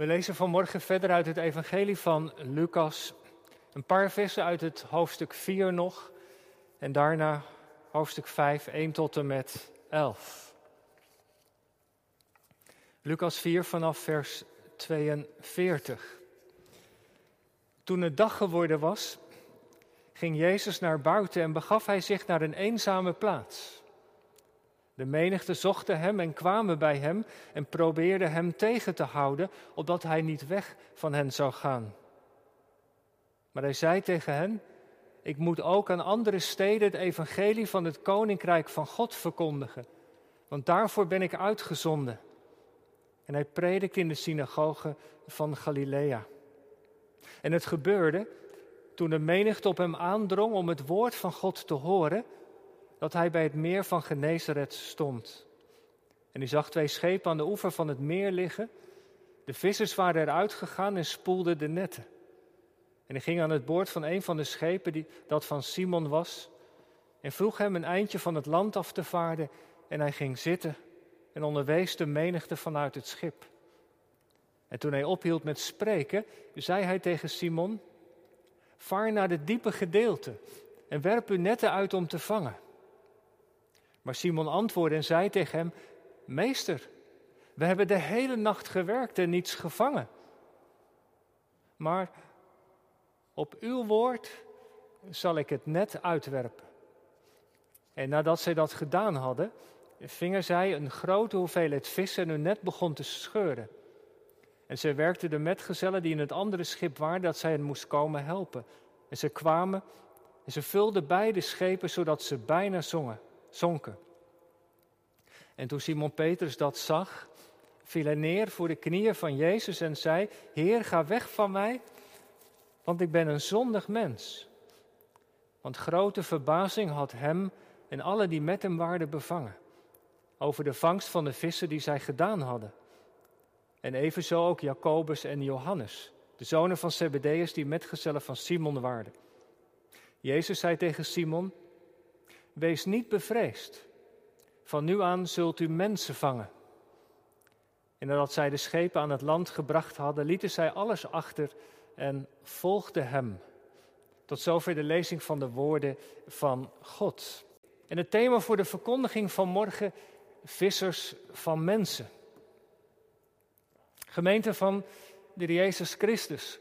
We lezen vanmorgen verder uit het Evangelie van Lucas. Een paar versen uit het hoofdstuk 4 nog. En daarna hoofdstuk 5, 1 tot en met 11. Lucas 4 vanaf vers 42. Toen het dag geworden was, ging Jezus naar buiten en begaf hij zich naar een eenzame plaats. De menigte zochten hem en kwamen bij hem en probeerden hem tegen te houden, opdat hij niet weg van hen zou gaan. Maar hij zei tegen hen: Ik moet ook aan andere steden het evangelie van het koninkrijk van God verkondigen, want daarvoor ben ik uitgezonden. En hij predikte in de synagoge van Galilea. En het gebeurde toen de menigte op hem aandrong om het woord van God te horen dat hij bij het meer van Genezeret stond. En hij zag twee schepen aan de oever van het meer liggen. De vissers waren eruit gegaan en spoelden de netten. En hij ging aan het boord van een van de schepen die, dat van Simon was en vroeg hem een eindje van het land af te vaarden en hij ging zitten en onderwees de menigte vanuit het schip. En toen hij ophield met spreken, zei hij tegen Simon, vaar naar de diepe gedeelte en werp uw netten uit om te vangen. Maar Simon antwoordde en zei tegen hem: Meester, we hebben de hele nacht gewerkt en niets gevangen. Maar op uw woord zal ik het net uitwerpen. En nadat zij dat gedaan hadden, vingen zij een grote hoeveelheid vissen en hun net begon te scheuren. En zij werkten de metgezellen die in het andere schip waren, dat zij hen moest komen helpen. En ze kwamen en ze vulden beide schepen zodat ze bijna zongen zonken. En toen Simon Petrus dat zag, viel hij neer voor de knieën van Jezus en zei: Heer, ga weg van mij, want ik ben een zondig mens. Want grote verbazing had hem en alle die met hem waren bevangen over de vangst van de vissen die zij gedaan hadden. En evenzo ook Jacobus en Johannes, de zonen van Zebedeus die metgezellen van Simon waren. Jezus zei tegen Simon: Wees niet bevreesd. Van nu aan zult u mensen vangen. En nadat zij de schepen aan het land gebracht hadden, lieten zij alles achter en volgden hem. Tot zover de lezing van de woorden van God. En het thema voor de verkondiging van morgen: vissers van mensen. Gemeente van de Jezus Christus.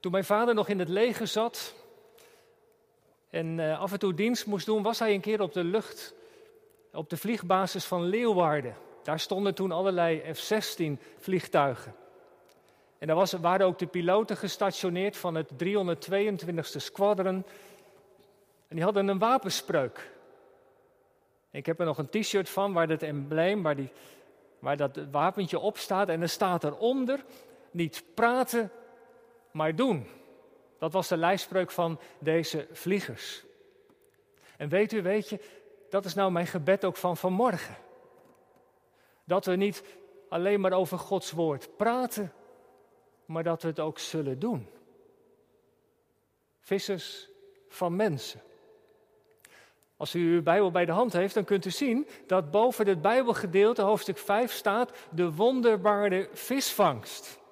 Toen mijn vader nog in het leger zat, en uh, af en toe dienst moest doen, was hij een keer op de lucht, op de vliegbasis van Leeuwarden. Daar stonden toen allerlei F-16 vliegtuigen. En daar waren ook de piloten gestationeerd van het 322e squadron. En die hadden een wapenspreuk. Ik heb er nog een t-shirt van waar het embleem, waar, die, waar dat wapentje op staat. En er staat eronder, niet praten, maar doen. Dat was de lijfspreuk van deze vliegers. En weet u, weet je, dat is nou mijn gebed ook van vanmorgen. Dat we niet alleen maar over Gods woord praten, maar dat we het ook zullen doen. Vissers van mensen. Als u uw Bijbel bij de hand heeft, dan kunt u zien dat boven het Bijbelgedeelte, hoofdstuk 5, staat de wonderbare visvangst.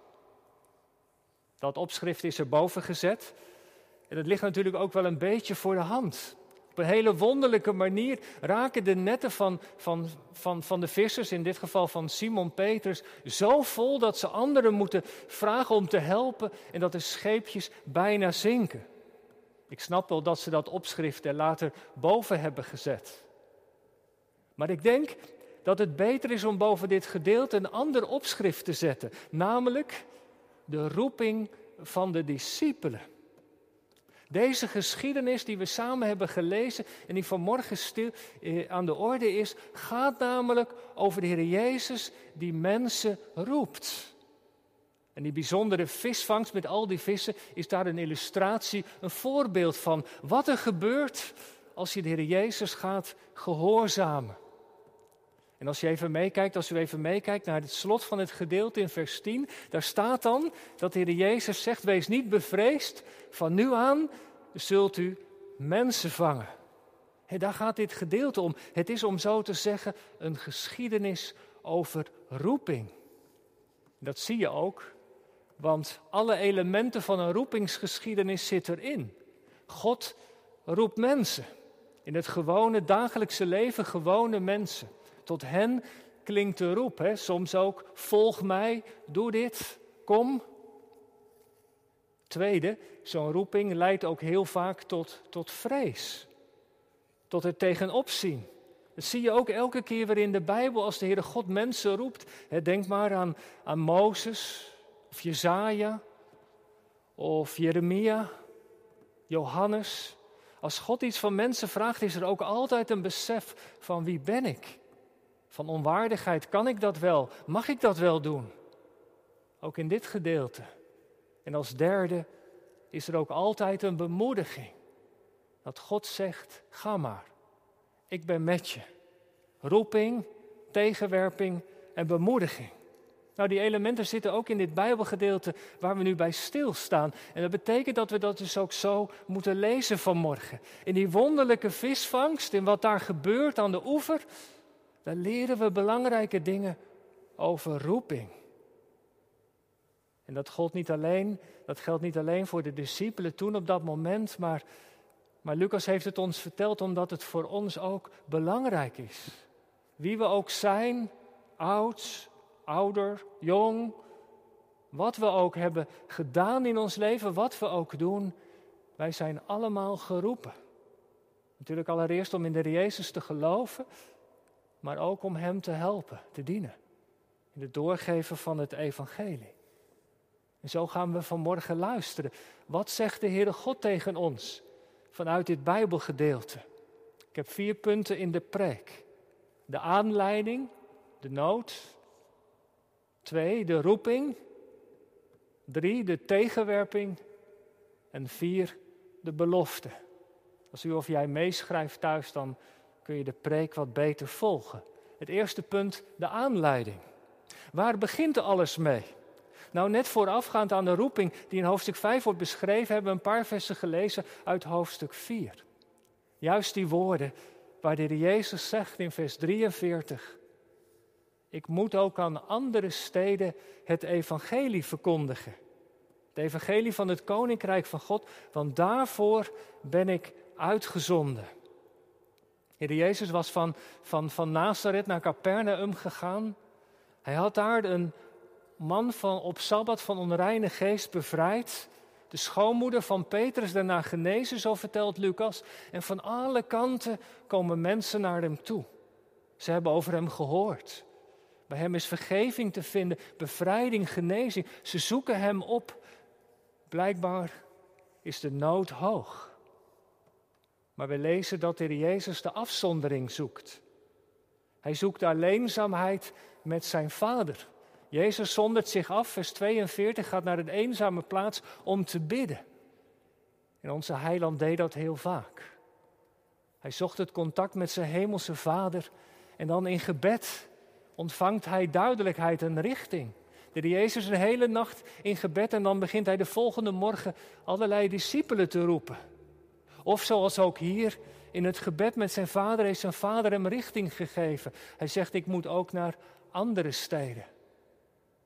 Dat opschrift is erboven gezet. En het ligt natuurlijk ook wel een beetje voor de hand. Op een hele wonderlijke manier raken de netten van, van, van, van de vissers, in dit geval van Simon Peters, zo vol dat ze anderen moeten vragen om te helpen en dat de scheepjes bijna zinken. Ik snap wel dat ze dat opschrift er later boven hebben gezet. Maar ik denk dat het beter is om boven dit gedeelte een ander opschrift te zetten, namelijk de roeping van de discipelen. Deze geschiedenis die we samen hebben gelezen en die vanmorgen stil, eh, aan de orde is, gaat namelijk over de Heer Jezus die mensen roept. En die bijzondere visvangst met al die vissen is daar een illustratie, een voorbeeld van wat er gebeurt als je de Heer Jezus gaat gehoorzamen. En als je even meekijkt, als u even meekijkt naar het slot van het gedeelte in vers 10, daar staat dan dat de Heer Jezus zegt: Wees niet bevreesd, van nu aan zult u mensen vangen. En daar gaat dit gedeelte om. Het is om zo te zeggen een geschiedenis over roeping. Dat zie je ook Want alle elementen van een roepingsgeschiedenis zitten erin. God roept mensen. In het gewone dagelijkse leven gewone mensen. Tot hen klinkt de roep. Hè? Soms ook, volg mij, doe dit, kom. Tweede, zo'n roeping leidt ook heel vaak tot, tot vrees. Tot het tegenopzien. Dat zie je ook elke keer weer in de Bijbel als de Heere God mensen roept. Denk maar aan, aan Mozes, of Jezaja, of Jeremia, Johannes. Als God iets van mensen vraagt, is er ook altijd een besef van wie ben ik? Van onwaardigheid, kan ik dat wel? Mag ik dat wel doen? Ook in dit gedeelte. En als derde is er ook altijd een bemoediging. Dat God zegt, ga maar. Ik ben met je. Roeping, tegenwerping en bemoediging. Nou, die elementen zitten ook in dit Bijbelgedeelte waar we nu bij stilstaan. En dat betekent dat we dat dus ook zo moeten lezen vanmorgen. In die wonderlijke visvangst, in wat daar gebeurt aan de oever, daar leren we belangrijke dingen over roeping. En dat geldt niet alleen, dat geldt niet alleen voor de discipelen toen op dat moment, maar, maar Lucas heeft het ons verteld omdat het voor ons ook belangrijk is. Wie we ook zijn, oud, ouder, jong, wat we ook hebben gedaan in ons leven, wat we ook doen, wij zijn allemaal geroepen. Natuurlijk allereerst om in de Jezus te geloven, maar ook om Hem te helpen, te dienen. In het doorgeven van het Evangelie. En zo gaan we vanmorgen luisteren. Wat zegt de Heere God tegen ons vanuit dit Bijbelgedeelte? Ik heb vier punten in de preek. De aanleiding, de nood. Twee, de roeping. Drie, de tegenwerping. En vier, de belofte. Als u of jij meeschrijft thuis, dan kun je de preek wat beter volgen. Het eerste punt, de aanleiding. Waar begint alles mee? Nou, net voorafgaand aan de roeping die in hoofdstuk 5 wordt beschreven, hebben we een paar versen gelezen uit hoofdstuk 4. Juist die woorden waar de Jezus zegt in vers 43. Ik moet ook aan andere steden het evangelie verkondigen. Het evangelie van het koninkrijk van God, want daarvoor ben ik uitgezonden. Heer Jezus was van, van, van Nazareth naar Capernaum gegaan. Hij had daar een man van, op Sabbat van onreine geest bevrijd. De schoonmoeder van Petrus daarna genezen, zo vertelt Lucas. En van alle kanten komen mensen naar hem toe. Ze hebben over hem gehoord. Bij hem is vergeving te vinden, bevrijding, genezing. Ze zoeken hem op. Blijkbaar is de nood hoog. Maar we lezen dat de Jezus de afzondering zoekt. Hij zoekt alleenzaamheid met zijn vader. Jezus zondert zich af, vers 42, gaat naar een eenzame plaats om te bidden. En onze heiland deed dat heel vaak. Hij zocht het contact met zijn hemelse vader en dan in gebed ontvangt hij duidelijkheid en richting. De Jezus een hele nacht in gebed en dan begint hij de volgende morgen allerlei discipelen te roepen. Of zoals ook hier in het gebed met zijn vader heeft zijn vader hem richting gegeven. Hij zegt, ik moet ook naar andere steden.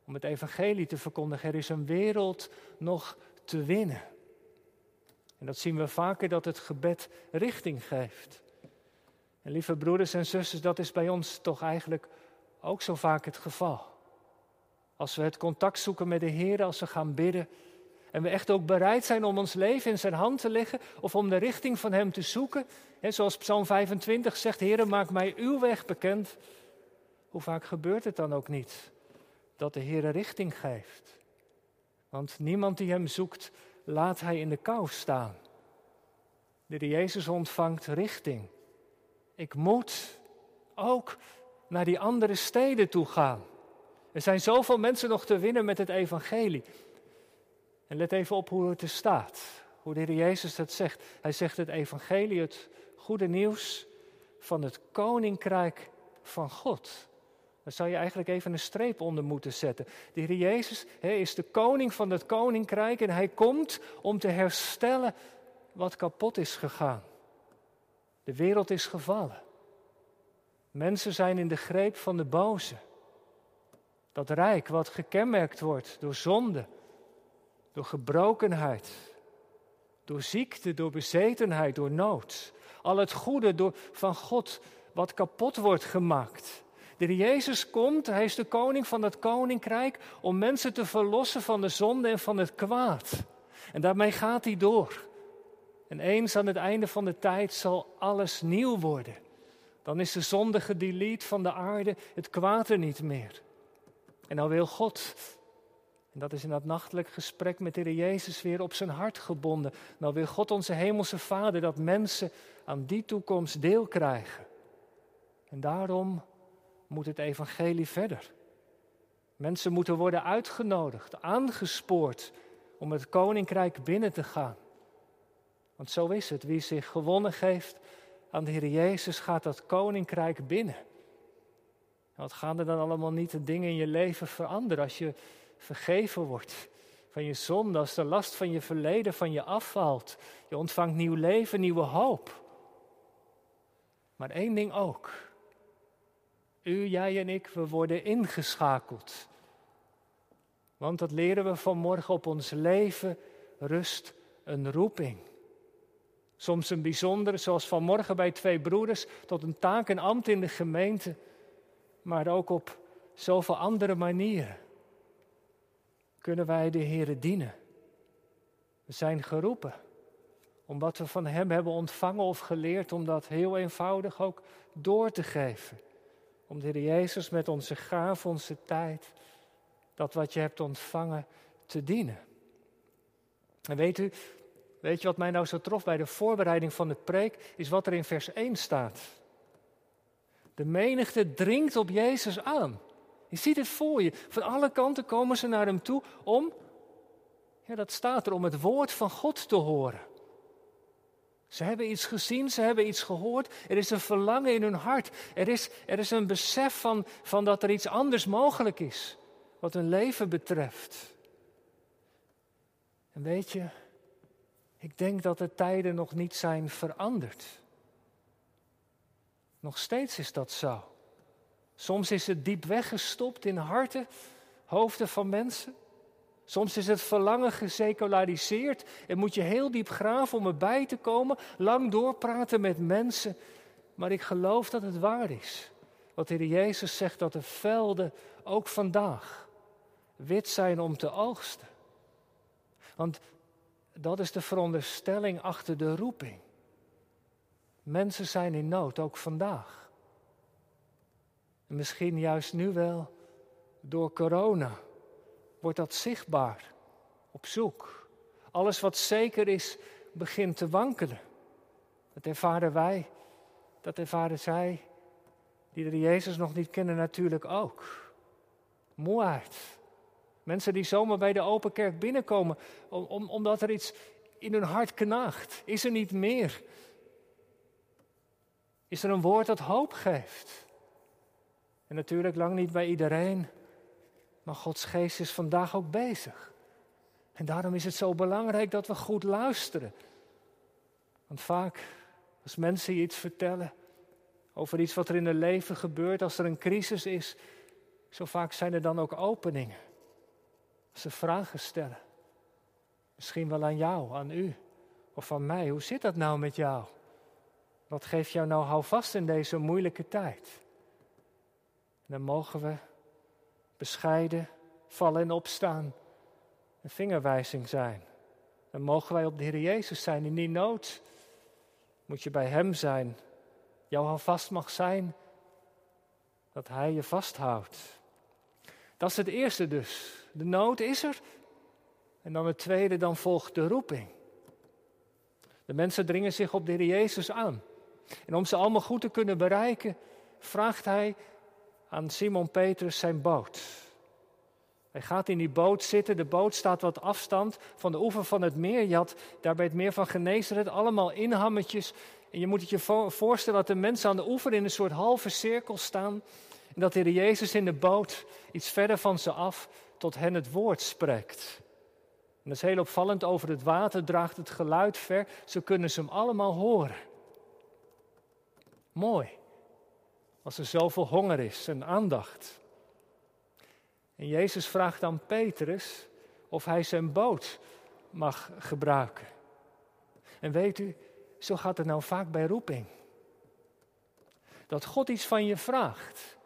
Om het evangelie te verkondigen. Er is een wereld nog te winnen. En dat zien we vaker dat het gebed richting geeft. En lieve broeders en zusters, dat is bij ons toch eigenlijk ook zo vaak het geval. Als we het contact zoeken met de Heer, als we gaan bidden, en we echt ook bereid zijn om ons leven in zijn hand te leggen of om de richting van hem te zoeken. En zoals Psalm 25 zegt, Heer, maak mij uw weg bekend. Hoe vaak gebeurt het dan ook niet dat de Heer richting geeft? Want niemand die hem zoekt, laat hij in de kou staan. De Jezus ontvangt richting. Ik moet ook naar die andere steden toe gaan. Er zijn zoveel mensen nog te winnen met het evangelie. En let even op hoe het er staat. Hoe de Heer Jezus dat zegt. Hij zegt het evangelie, het goede nieuws van het koninkrijk van God. Daar zou je eigenlijk even een streep onder moeten zetten. De Heer Jezus is de koning van het koninkrijk en hij komt om te herstellen wat kapot is gegaan. De wereld is gevallen. Mensen zijn in de greep van de boze. Dat rijk wat gekenmerkt wordt door zonde, door gebrokenheid, door ziekte, door bezetenheid, door nood. Al het goede door, van God wat kapot wordt gemaakt. De Jezus komt, hij is de koning van het koninkrijk, om mensen te verlossen van de zonde en van het kwaad. En daarmee gaat hij door. En eens aan het einde van de tijd zal alles nieuw worden. Dan is de zonde gedelete van de aarde, het kwaad er niet meer. En dan wil God, en dat is in dat nachtelijk gesprek met de Heer Jezus weer op zijn hart gebonden. Dan wil God onze hemelse Vader dat mensen aan die toekomst deel krijgen. En daarom moet het evangelie verder. Mensen moeten worden uitgenodigd, aangespoord om het koninkrijk binnen te gaan. Want zo is het. Wie zich gewonnen geeft aan de Heer Jezus, gaat dat koninkrijk binnen. Wat gaan er dan allemaal niet de dingen in je leven veranderen als je vergeven wordt van je zonde, als de last van je verleden van je afvalt. Je ontvangt nieuw leven, nieuwe hoop. Maar één ding ook. U, jij en ik, we worden ingeschakeld. Want dat leren we vanmorgen op ons leven rust een roeping. Soms een bijzondere, zoals vanmorgen bij twee broeders, tot een taak en ambt in de gemeente, maar ook op zoveel andere manieren kunnen wij de Heer dienen. We zijn geroepen om wat we van Hem hebben ontvangen of geleerd, om dat heel eenvoudig ook door te geven. Om de Heer Jezus met onze gaaf, onze tijd, dat wat je hebt ontvangen, te dienen. En weet u, weet je wat mij nou zo trof bij de voorbereiding van de preek, is wat er in vers 1 staat. De menigte dringt op Jezus aan. Je ziet het voor je. Van alle kanten komen ze naar hem toe om, ja dat staat er, om het woord van God te horen. Ze hebben iets gezien, ze hebben iets gehoord. Er is een verlangen in hun hart. Er is, er is een besef van, van dat er iets anders mogelijk is. Wat hun leven betreft. En weet je, ik denk dat de tijden nog niet zijn veranderd. Nog steeds is dat zo. Soms is het diep weggestopt in harten, hoofden van mensen. Soms is het verlangen geseculariseerd en moet je heel diep graven om erbij te komen, lang doorpraten met mensen. Maar ik geloof dat het waar is. Wat de Heer Jezus zegt, dat de velden ook vandaag wit zijn om te oogsten. Want dat is de veronderstelling achter de roeping. Mensen zijn in nood, ook vandaag. En misschien juist nu wel door corona wordt dat zichtbaar, op zoek. Alles wat zeker is, begint te wankelen. Dat ervaren wij, dat ervaren zij, die de Jezus nog niet kennen, natuurlijk ook. Moeheid. Mensen die zomaar bij de open kerk binnenkomen, om, omdat er iets in hun hart knaagt. Is er niet meer? Is er een woord dat hoop geeft? En natuurlijk lang niet bij iedereen. Maar Gods geest is vandaag ook bezig. En daarom is het zo belangrijk dat we goed luisteren. Want vaak, als mensen iets vertellen over iets wat er in hun leven gebeurt, als er een crisis is, zo vaak zijn er dan ook openingen. Als ze vragen stellen. Misschien wel aan jou, aan u of aan mij. Hoe zit dat nou met jou? Wat geeft jou nou houvast in deze moeilijke tijd? Dan mogen we bescheiden, vallen en opstaan. Een vingerwijzing zijn. Dan mogen wij op de Heer Jezus zijn in die nood. Moet je bij Hem zijn. Jouw vast mag zijn dat Hij je vasthoudt. Dat is het eerste dus. De nood is er. En dan het tweede, dan volgt de roeping. De mensen dringen zich op de Heer Jezus aan. En om ze allemaal goed te kunnen bereiken, vraagt Hij aan Simon Petrus zijn boot. Hij gaat in die boot zitten. De boot staat wat afstand van de oever van het meer. Je had daar bij het meer van Genezeret allemaal inhammetjes. En je moet het je voorstellen dat de mensen aan de oever in een soort halve cirkel staan. En dat de Heer Jezus in de boot iets verder van ze af tot hen het woord spreekt. En dat is heel opvallend. Over het water draagt het geluid ver. Zo kunnen ze hem allemaal horen. Mooi. Als er zoveel honger is en aandacht. En Jezus vraagt aan Petrus of hij zijn boot mag gebruiken. En weet u, zo gaat het nou vaak bij roeping. Dat God iets van je vraagt.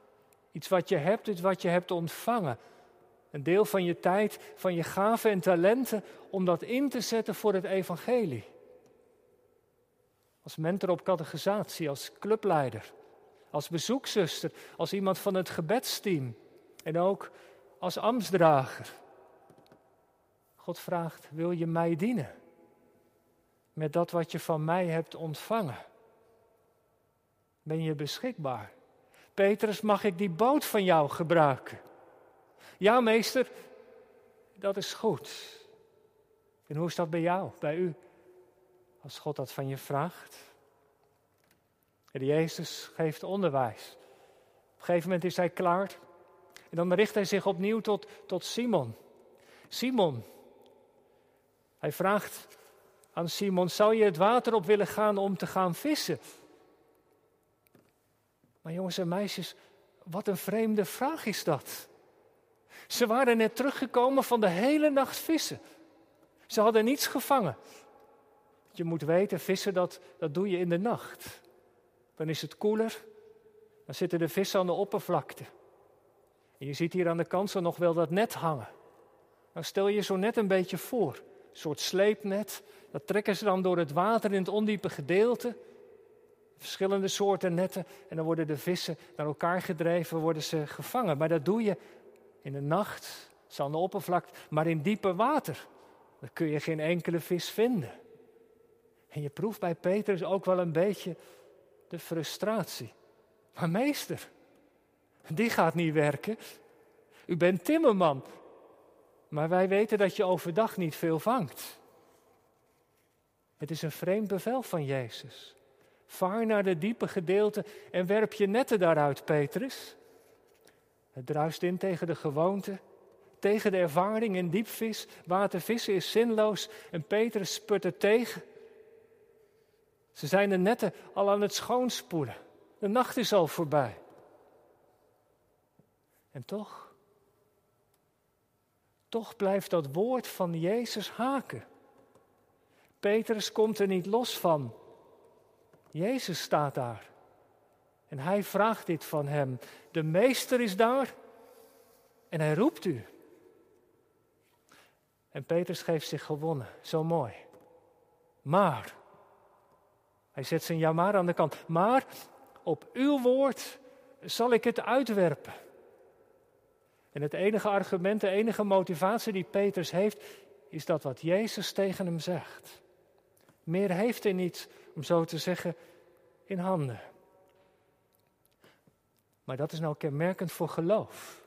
Iets wat je hebt, iets wat je hebt ontvangen. Een deel van je tijd, van je gaven en talenten, om dat in te zetten voor het evangelie. Als mentor op catechisatie, als clubleider, als bezoekzuster, als iemand van het gebedsteam en ook als ambtsdrager. God vraagt, wil je mij dienen? Met dat wat je van mij hebt ontvangen. Ben je beschikbaar? Petrus, mag ik die boot van jou gebruiken? Ja, meester, dat is goed. En hoe is dat bij jou, bij u, als God dat van je vraagt? En Jezus geeft onderwijs. Op een gegeven moment is hij klaar. En dan richt hij zich opnieuw tot, tot Simon. Simon, hij vraagt aan Simon: Zou je het water op willen gaan om te gaan vissen? Maar jongens en meisjes, wat een vreemde vraag is dat. Ze waren net teruggekomen van de hele nacht vissen. Ze hadden niets gevangen. Je moet weten, vissen dat, dat doe je in de nacht. Dan is het koeler. Dan zitten de vissen aan de oppervlakte. En je ziet hier aan de kant zo nog wel dat net hangen. Dan stel je zo net een beetje voor. Een soort sleepnet. Dat trekken ze dan door het water in het ondiepe gedeelte. Verschillende soorten netten. En dan worden de vissen naar elkaar gedreven, worden ze gevangen. Maar dat doe je in de nacht, zo aan de oppervlakte. Maar in diepe water, dan kun je geen enkele vis vinden. En je proeft bij Petrus ook wel een beetje de frustratie. Maar meester, die gaat niet werken. U bent timmerman. Maar wij weten dat je overdag niet veel vangt. Het is een vreemd bevel van Jezus. Vaar naar de diepe gedeelte en werp je netten daaruit, Petrus. Het druist in tegen de gewoonte, tegen de ervaring in diepvis. Watervissen is zinloos en Petrus spurt er tegen. Ze zijn de netten al aan het schoonspoelen. De nacht is al voorbij. En toch, toch blijft dat woord van Jezus haken. Petrus komt er niet los van. Jezus staat daar. En hij vraagt dit van hem. De meester is daar en hij roept u. En Petrus geeft zich gewonnen. Zo mooi. Maar, hij zet zijn ja maar aan de kant. Maar op uw woord zal ik het uitwerpen. En het enige argument, de enige motivatie die Petrus heeft, is dat wat Jezus tegen hem zegt. Meer heeft hij niet, om zo te zeggen, in handen. Maar dat is nou kenmerkend voor geloof.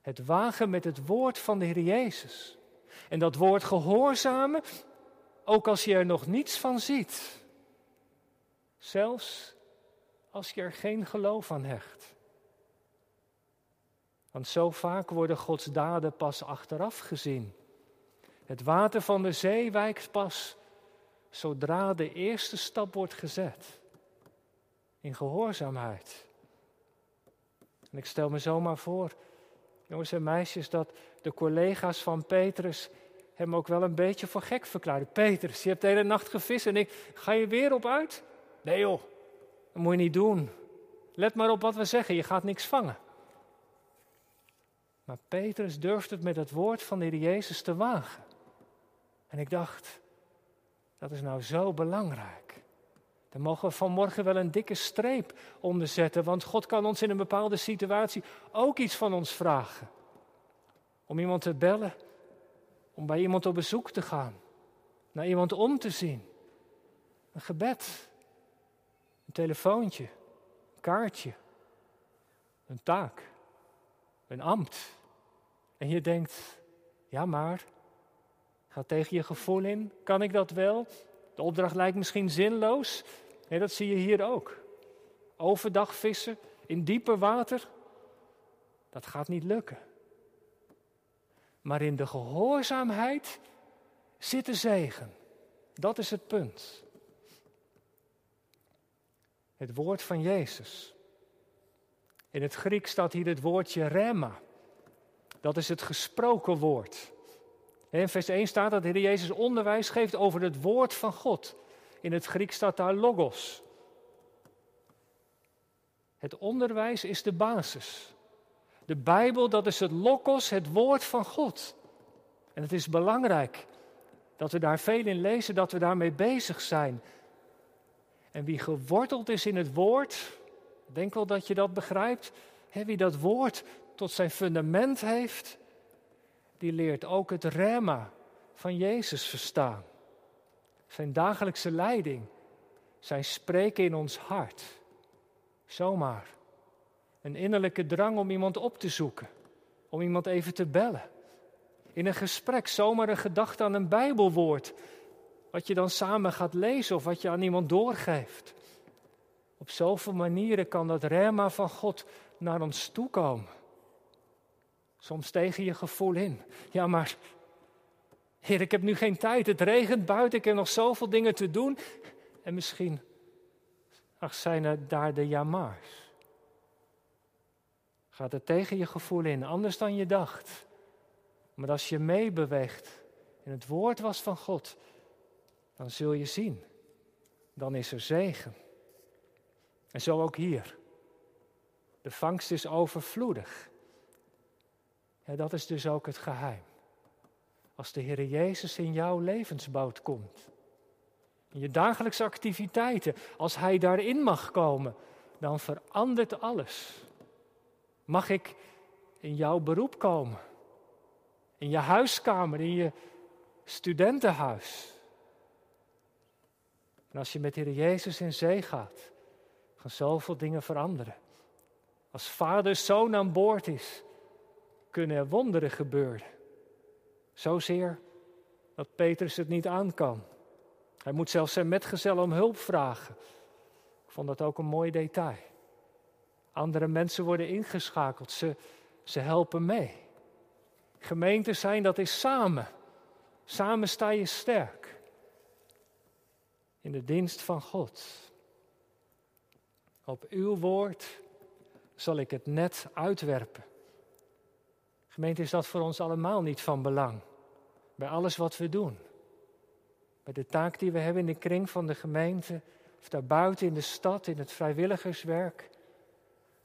Het wagen met het woord van de Heer Jezus. En dat woord gehoorzamen, ook als je er nog niets van ziet. Zelfs als je er geen geloof aan hecht. Want zo vaak worden Gods daden pas achteraf gezien. Het water van de zee wijkt pas zodra de eerste stap wordt gezet. In gehoorzaamheid. En ik stel me zomaar voor, jongens en meisjes, dat de collega's van Petrus hem ook wel een beetje voor gek verklaarden. Petrus, je hebt de hele nacht gevist en ik ga je weer op uit? Nee joh, dat moet je niet doen. Let maar op wat we zeggen, je gaat niks vangen. Maar Petrus durft het met het woord van de Heer Jezus te wagen. En ik dacht, dat is nou zo belangrijk. Daar mogen we vanmorgen wel een dikke streep onder zetten, want God kan ons in een bepaalde situatie ook iets van ons vragen. Om iemand te bellen, om bij iemand op bezoek te gaan, naar iemand om te zien. Een gebed, een telefoontje, een kaartje, een taak, een ambt. En je denkt, ja maar, ga tegen je gevoel in, kan ik dat wel? De opdracht lijkt misschien zinloos. Dat zie je hier ook. Overdag vissen in dieper water, dat gaat niet lukken. Maar in de gehoorzaamheid zit de zegen. Dat is het punt. Het woord van Jezus. In het Griek staat hier het woordje rema. Dat is het gesproken woord. In vers 1 staat dat de Heer Jezus onderwijs geeft over het woord van God. In het Grieks staat daar logos. Het onderwijs is de basis. De Bijbel, dat is het logos, het woord van God. En het is belangrijk dat we daar veel in lezen, dat we daarmee bezig zijn. En wie geworteld is in het woord, denk wel dat je dat begrijpt, hè, wie dat woord tot zijn fundament heeft, die leert ook het rema van Jezus verstaan. Zijn dagelijkse leiding, zijn spreken in ons hart. Zomaar. Een innerlijke drang om iemand op te zoeken, om iemand even te bellen. In een gesprek zomaar een gedachte aan een Bijbelwoord, wat je dan samen gaat lezen of wat je aan iemand doorgeeft. Op zoveel manieren kan dat rema van God naar ons toe komen. Soms tegen je gevoel in. Ja, maar Heer, ik heb nu geen tijd. Het regent buiten. Ik heb nog zoveel dingen te doen. En misschien, ach, zijn er daar de jamaars. Gaat het tegen je gevoel in, anders dan je dacht. Maar als je meebeweegt in het woord was van God, dan zul je zien. Dan is er zegen. En zo ook hier. De vangst is overvloedig. Ja, dat is dus ook het geheim. Als de Heer Jezus in jouw levensboot komt, in je dagelijkse activiteiten, als Hij daarin mag komen, dan verandert alles. Mag ik in jouw beroep komen? In je huiskamer, in je studentenhuis? En als je met de Heer Jezus in zee gaat, gaan zoveel dingen veranderen. Als vader zoon aan boord is, kunnen er wonderen gebeuren. Zozeer dat Petrus het niet aan kan. Hij moet zelfs zijn metgezel om hulp vragen. Ik vond dat ook een mooi detail. Andere mensen worden ingeschakeld, ze, ze helpen mee. Gemeente zijn, dat is samen. Samen sta je sterk. In de dienst van God. Op uw woord zal ik het net uitwerpen. Gemeente, is dat voor ons allemaal niet van belang? Bij alles wat we doen. Bij de taak die we hebben in de kring van de gemeente, of daarbuiten in de stad, in het vrijwilligerswerk.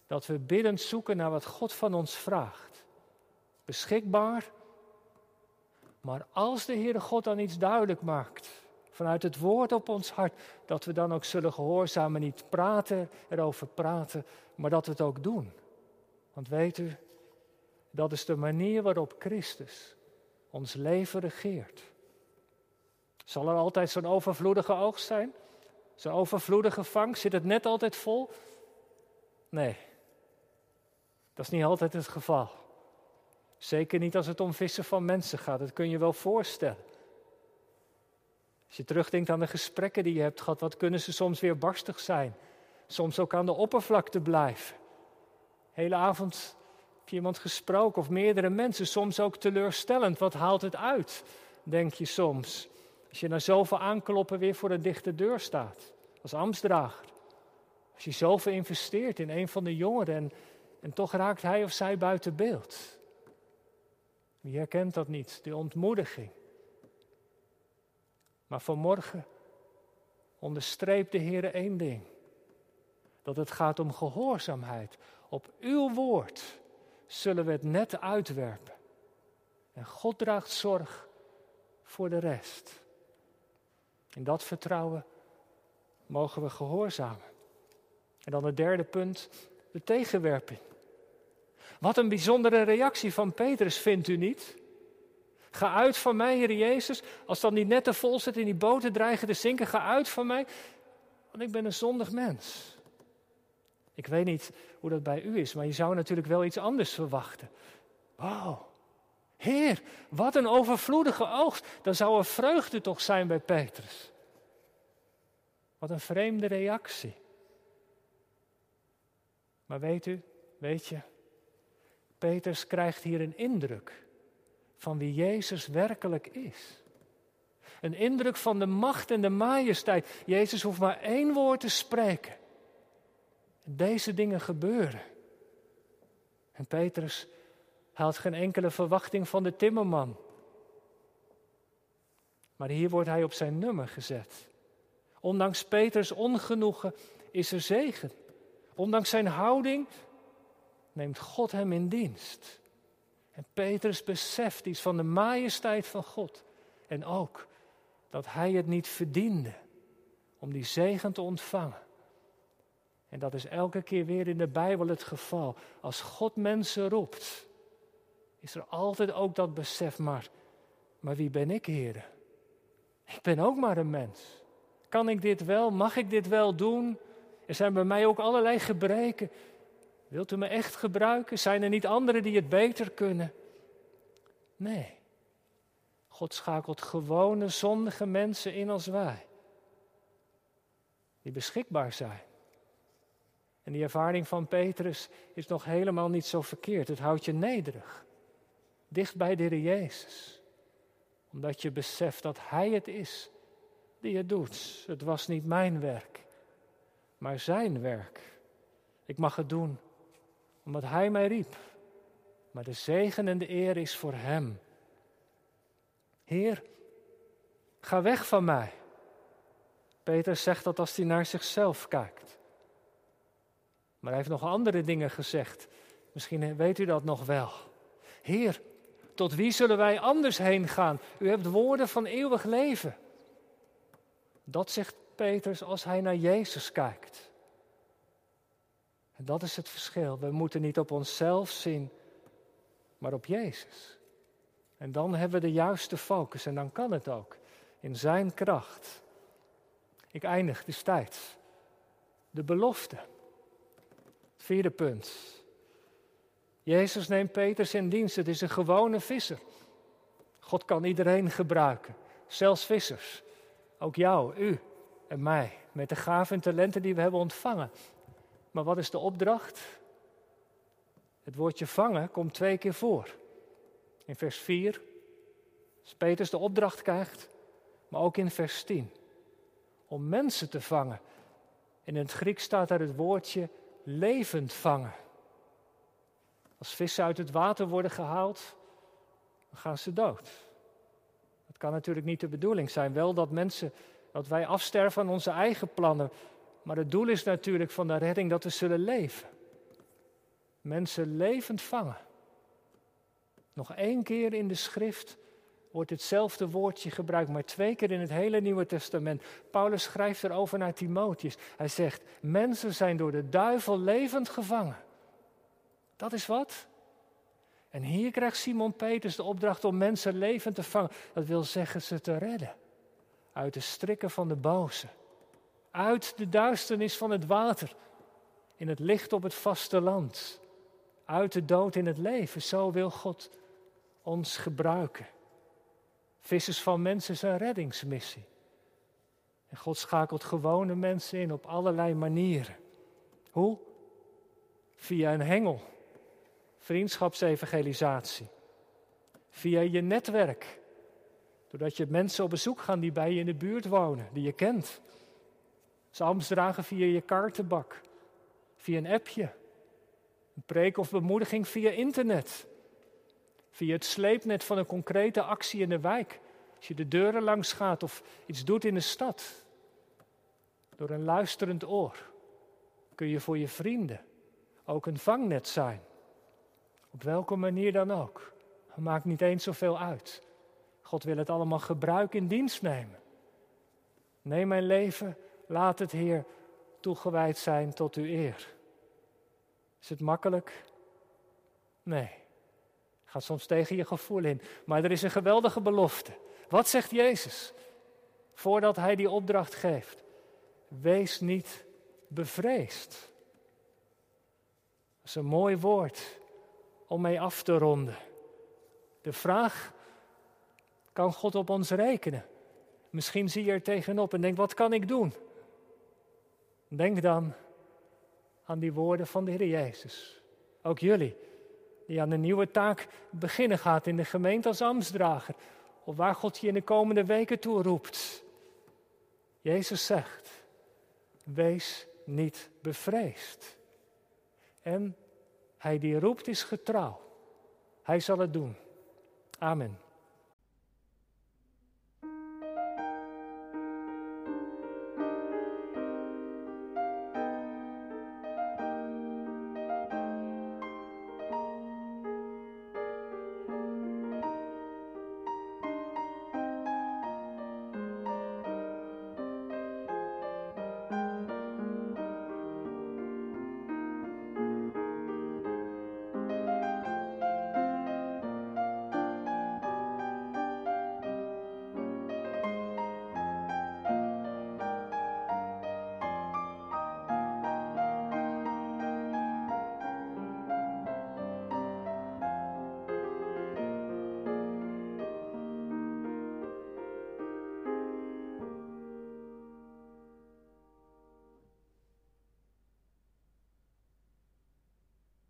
Dat we biddend zoeken naar wat God van ons vraagt. Beschikbaar. Maar als de Heere God dan iets duidelijk maakt, vanuit het woord op ons hart, dat we dan ook zullen gehoorzamen, niet praten, erover praten, maar dat we het ook doen. Want weet u, dat is de manier waarop Christus ons leven regeert. Zal er altijd zo'n overvloedige oogst zijn? Zo'n overvloedige vangst? Zit het net altijd vol? Nee, dat is niet altijd het geval. Zeker niet als het om vissen van mensen gaat, dat kun je wel voorstellen. Als je terugdenkt aan de gesprekken die je hebt gehad, wat kunnen ze soms weer barstig zijn? Soms ook aan de oppervlakte blijven. Hele avond je iemand gesproken of meerdere mensen, soms ook teleurstellend. Wat haalt het uit, denk je soms. Als je na zoveel aankloppen weer voor een dichte deur staat, als ambtsdrager. Als je zoveel investeert in een van de jongeren en, en toch raakt hij of zij buiten beeld. Wie herkent dat niet, de ontmoediging. Maar vanmorgen onderstreept de Heer één ding. Dat het gaat om gehoorzaamheid op uw woord zullen we het net uitwerpen. En God draagt zorg voor de rest. In dat vertrouwen mogen we gehoorzamen. En dan het derde punt, de tegenwerping. Wat een bijzondere reactie van Petrus, vindt u niet? Ga uit van mij, Heer Jezus. Als dan die netten vol zit en die boten dreigen te zinken, ga uit van mij. Want ik ben een zondig mens. Ik weet niet hoe dat bij u is, maar je zou natuurlijk wel iets anders verwachten. Wauw, Heer, wat een overvloedige oogst. Dan zou er vreugde toch zijn bij Petrus. Wat een vreemde reactie. Maar weet u, weet je, Petrus krijgt hier een indruk van wie Jezus werkelijk is. Een indruk van de macht en de majesteit. Jezus hoeft maar één woord te spreken. Deze dingen gebeuren. En Petrus had geen enkele verwachting van de timmerman. Maar hier wordt hij op zijn nummer gezet. Ondanks Peters ongenoegen is er zegen. Ondanks zijn houding neemt God hem in dienst. En Petrus beseft iets van de majesteit van God. En ook dat hij het niet verdiende om die zegen te ontvangen. En dat is elke keer weer in de Bijbel het geval. Als God mensen roept, is er altijd ook dat besef, maar, maar wie ben ik, heren? Ik ben ook maar een mens. Kan ik dit wel? Mag ik dit wel doen? Er zijn bij mij ook allerlei gebreken. Wilt u me echt gebruiken? Zijn er niet anderen die het beter kunnen? Nee. God schakelt gewone, zondige mensen in als wij. Die beschikbaar zijn. En die ervaring van Petrus is nog helemaal niet zo verkeerd. Het houdt je nederig. Dicht bij de Jezus. Omdat je beseft dat Hij het is die het doet. Het was niet mijn werk, maar Zijn werk. Ik mag het doen omdat Hij mij riep. Maar de zegen en de eer is voor Hem. Heer, ga weg van mij. Peter zegt dat als hij naar zichzelf kijkt. Maar hij heeft nog andere dingen gezegd. Misschien weet u dat nog wel. Heer, tot wie zullen wij anders heen gaan? U hebt woorden van eeuwig leven. Dat zegt Petrus als hij naar Jezus kijkt. En dat is het verschil. We moeten niet op onszelf zien, maar op Jezus. En dan hebben we de juiste focus en dan kan het ook. In Zijn kracht. Ik eindig de tijd. De belofte. Vierde punt. Jezus neemt Peters in dienst. Het is een gewone visser. God kan iedereen gebruiken, zelfs vissers. Ook jou, u en mij, met de gaven en talenten die we hebben ontvangen. Maar wat is de opdracht? Het woordje vangen komt twee keer voor. In vers 4, als Peters de opdracht krijgt, maar ook in vers 10. Om mensen te vangen. in het Grieks staat daar het woordje levend vangen. Als vissen uit het water worden gehaald, dan gaan ze dood. Dat kan natuurlijk niet de bedoeling zijn. Wel dat mensen, dat wij afsterven aan onze eigen plannen. Maar het doel is natuurlijk van de redding dat we zullen leven. Mensen levend vangen. Nog één keer in de schrift wordt hetzelfde woordje gebruikt, maar twee keer in het hele Nieuwe Testament. Paulus schrijft erover naar Timotheus. Hij zegt: Mensen zijn door de duivel levend gevangen. Dat is wat? En hier krijgt Simon Peters de opdracht om mensen levend te vangen. Dat wil zeggen ze te redden. Uit de strikken van de boze. Uit de duisternis van het water. In het licht op het vasteland. Uit de dood in het leven. Zo wil God ons gebruiken. Vissers van mensen een reddingsmissie. En God schakelt gewone mensen in op allerlei manieren. Hoe? Via een hengel, vriendschapsevangelisatie. Via je netwerk, doordat je mensen op bezoek gaan die bij je in de buurt wonen, die je kent. Psalms dragen via je kaartenbak, via een appje. Een preek of bemoediging via internet. Via het sleepnet van een concrete actie in de wijk. Als je de deuren langs gaat of iets doet in de stad. Door een luisterend oor kun je voor je vrienden ook een vangnet zijn. Op welke manier dan ook. Het maakt niet eens zoveel uit. God wil het allemaal gebruiken in dienst nemen. Neem mijn leven, laat het Heer toegewijd zijn tot uw eer. Is het makkelijk? Nee. Gaat soms tegen je gevoel in. Maar er is een geweldige belofte. Wat zegt Jezus? Voordat hij die opdracht geeft. Wees niet bevreesd. Dat is een mooi woord om mee af te ronden. De vraag, kan God op ons rekenen? Misschien zie je er tegenop en denk, wat kan ik doen? Denk dan aan die woorden van de Heer Jezus. Ook jullie die aan een nieuwe taak beginnen gaat in de gemeente als ambtsdrager. Of waar God je in de komende weken toe roept. Jezus zegt, wees niet bevreesd. En hij die roept is getrouw. Hij zal het doen. Amen.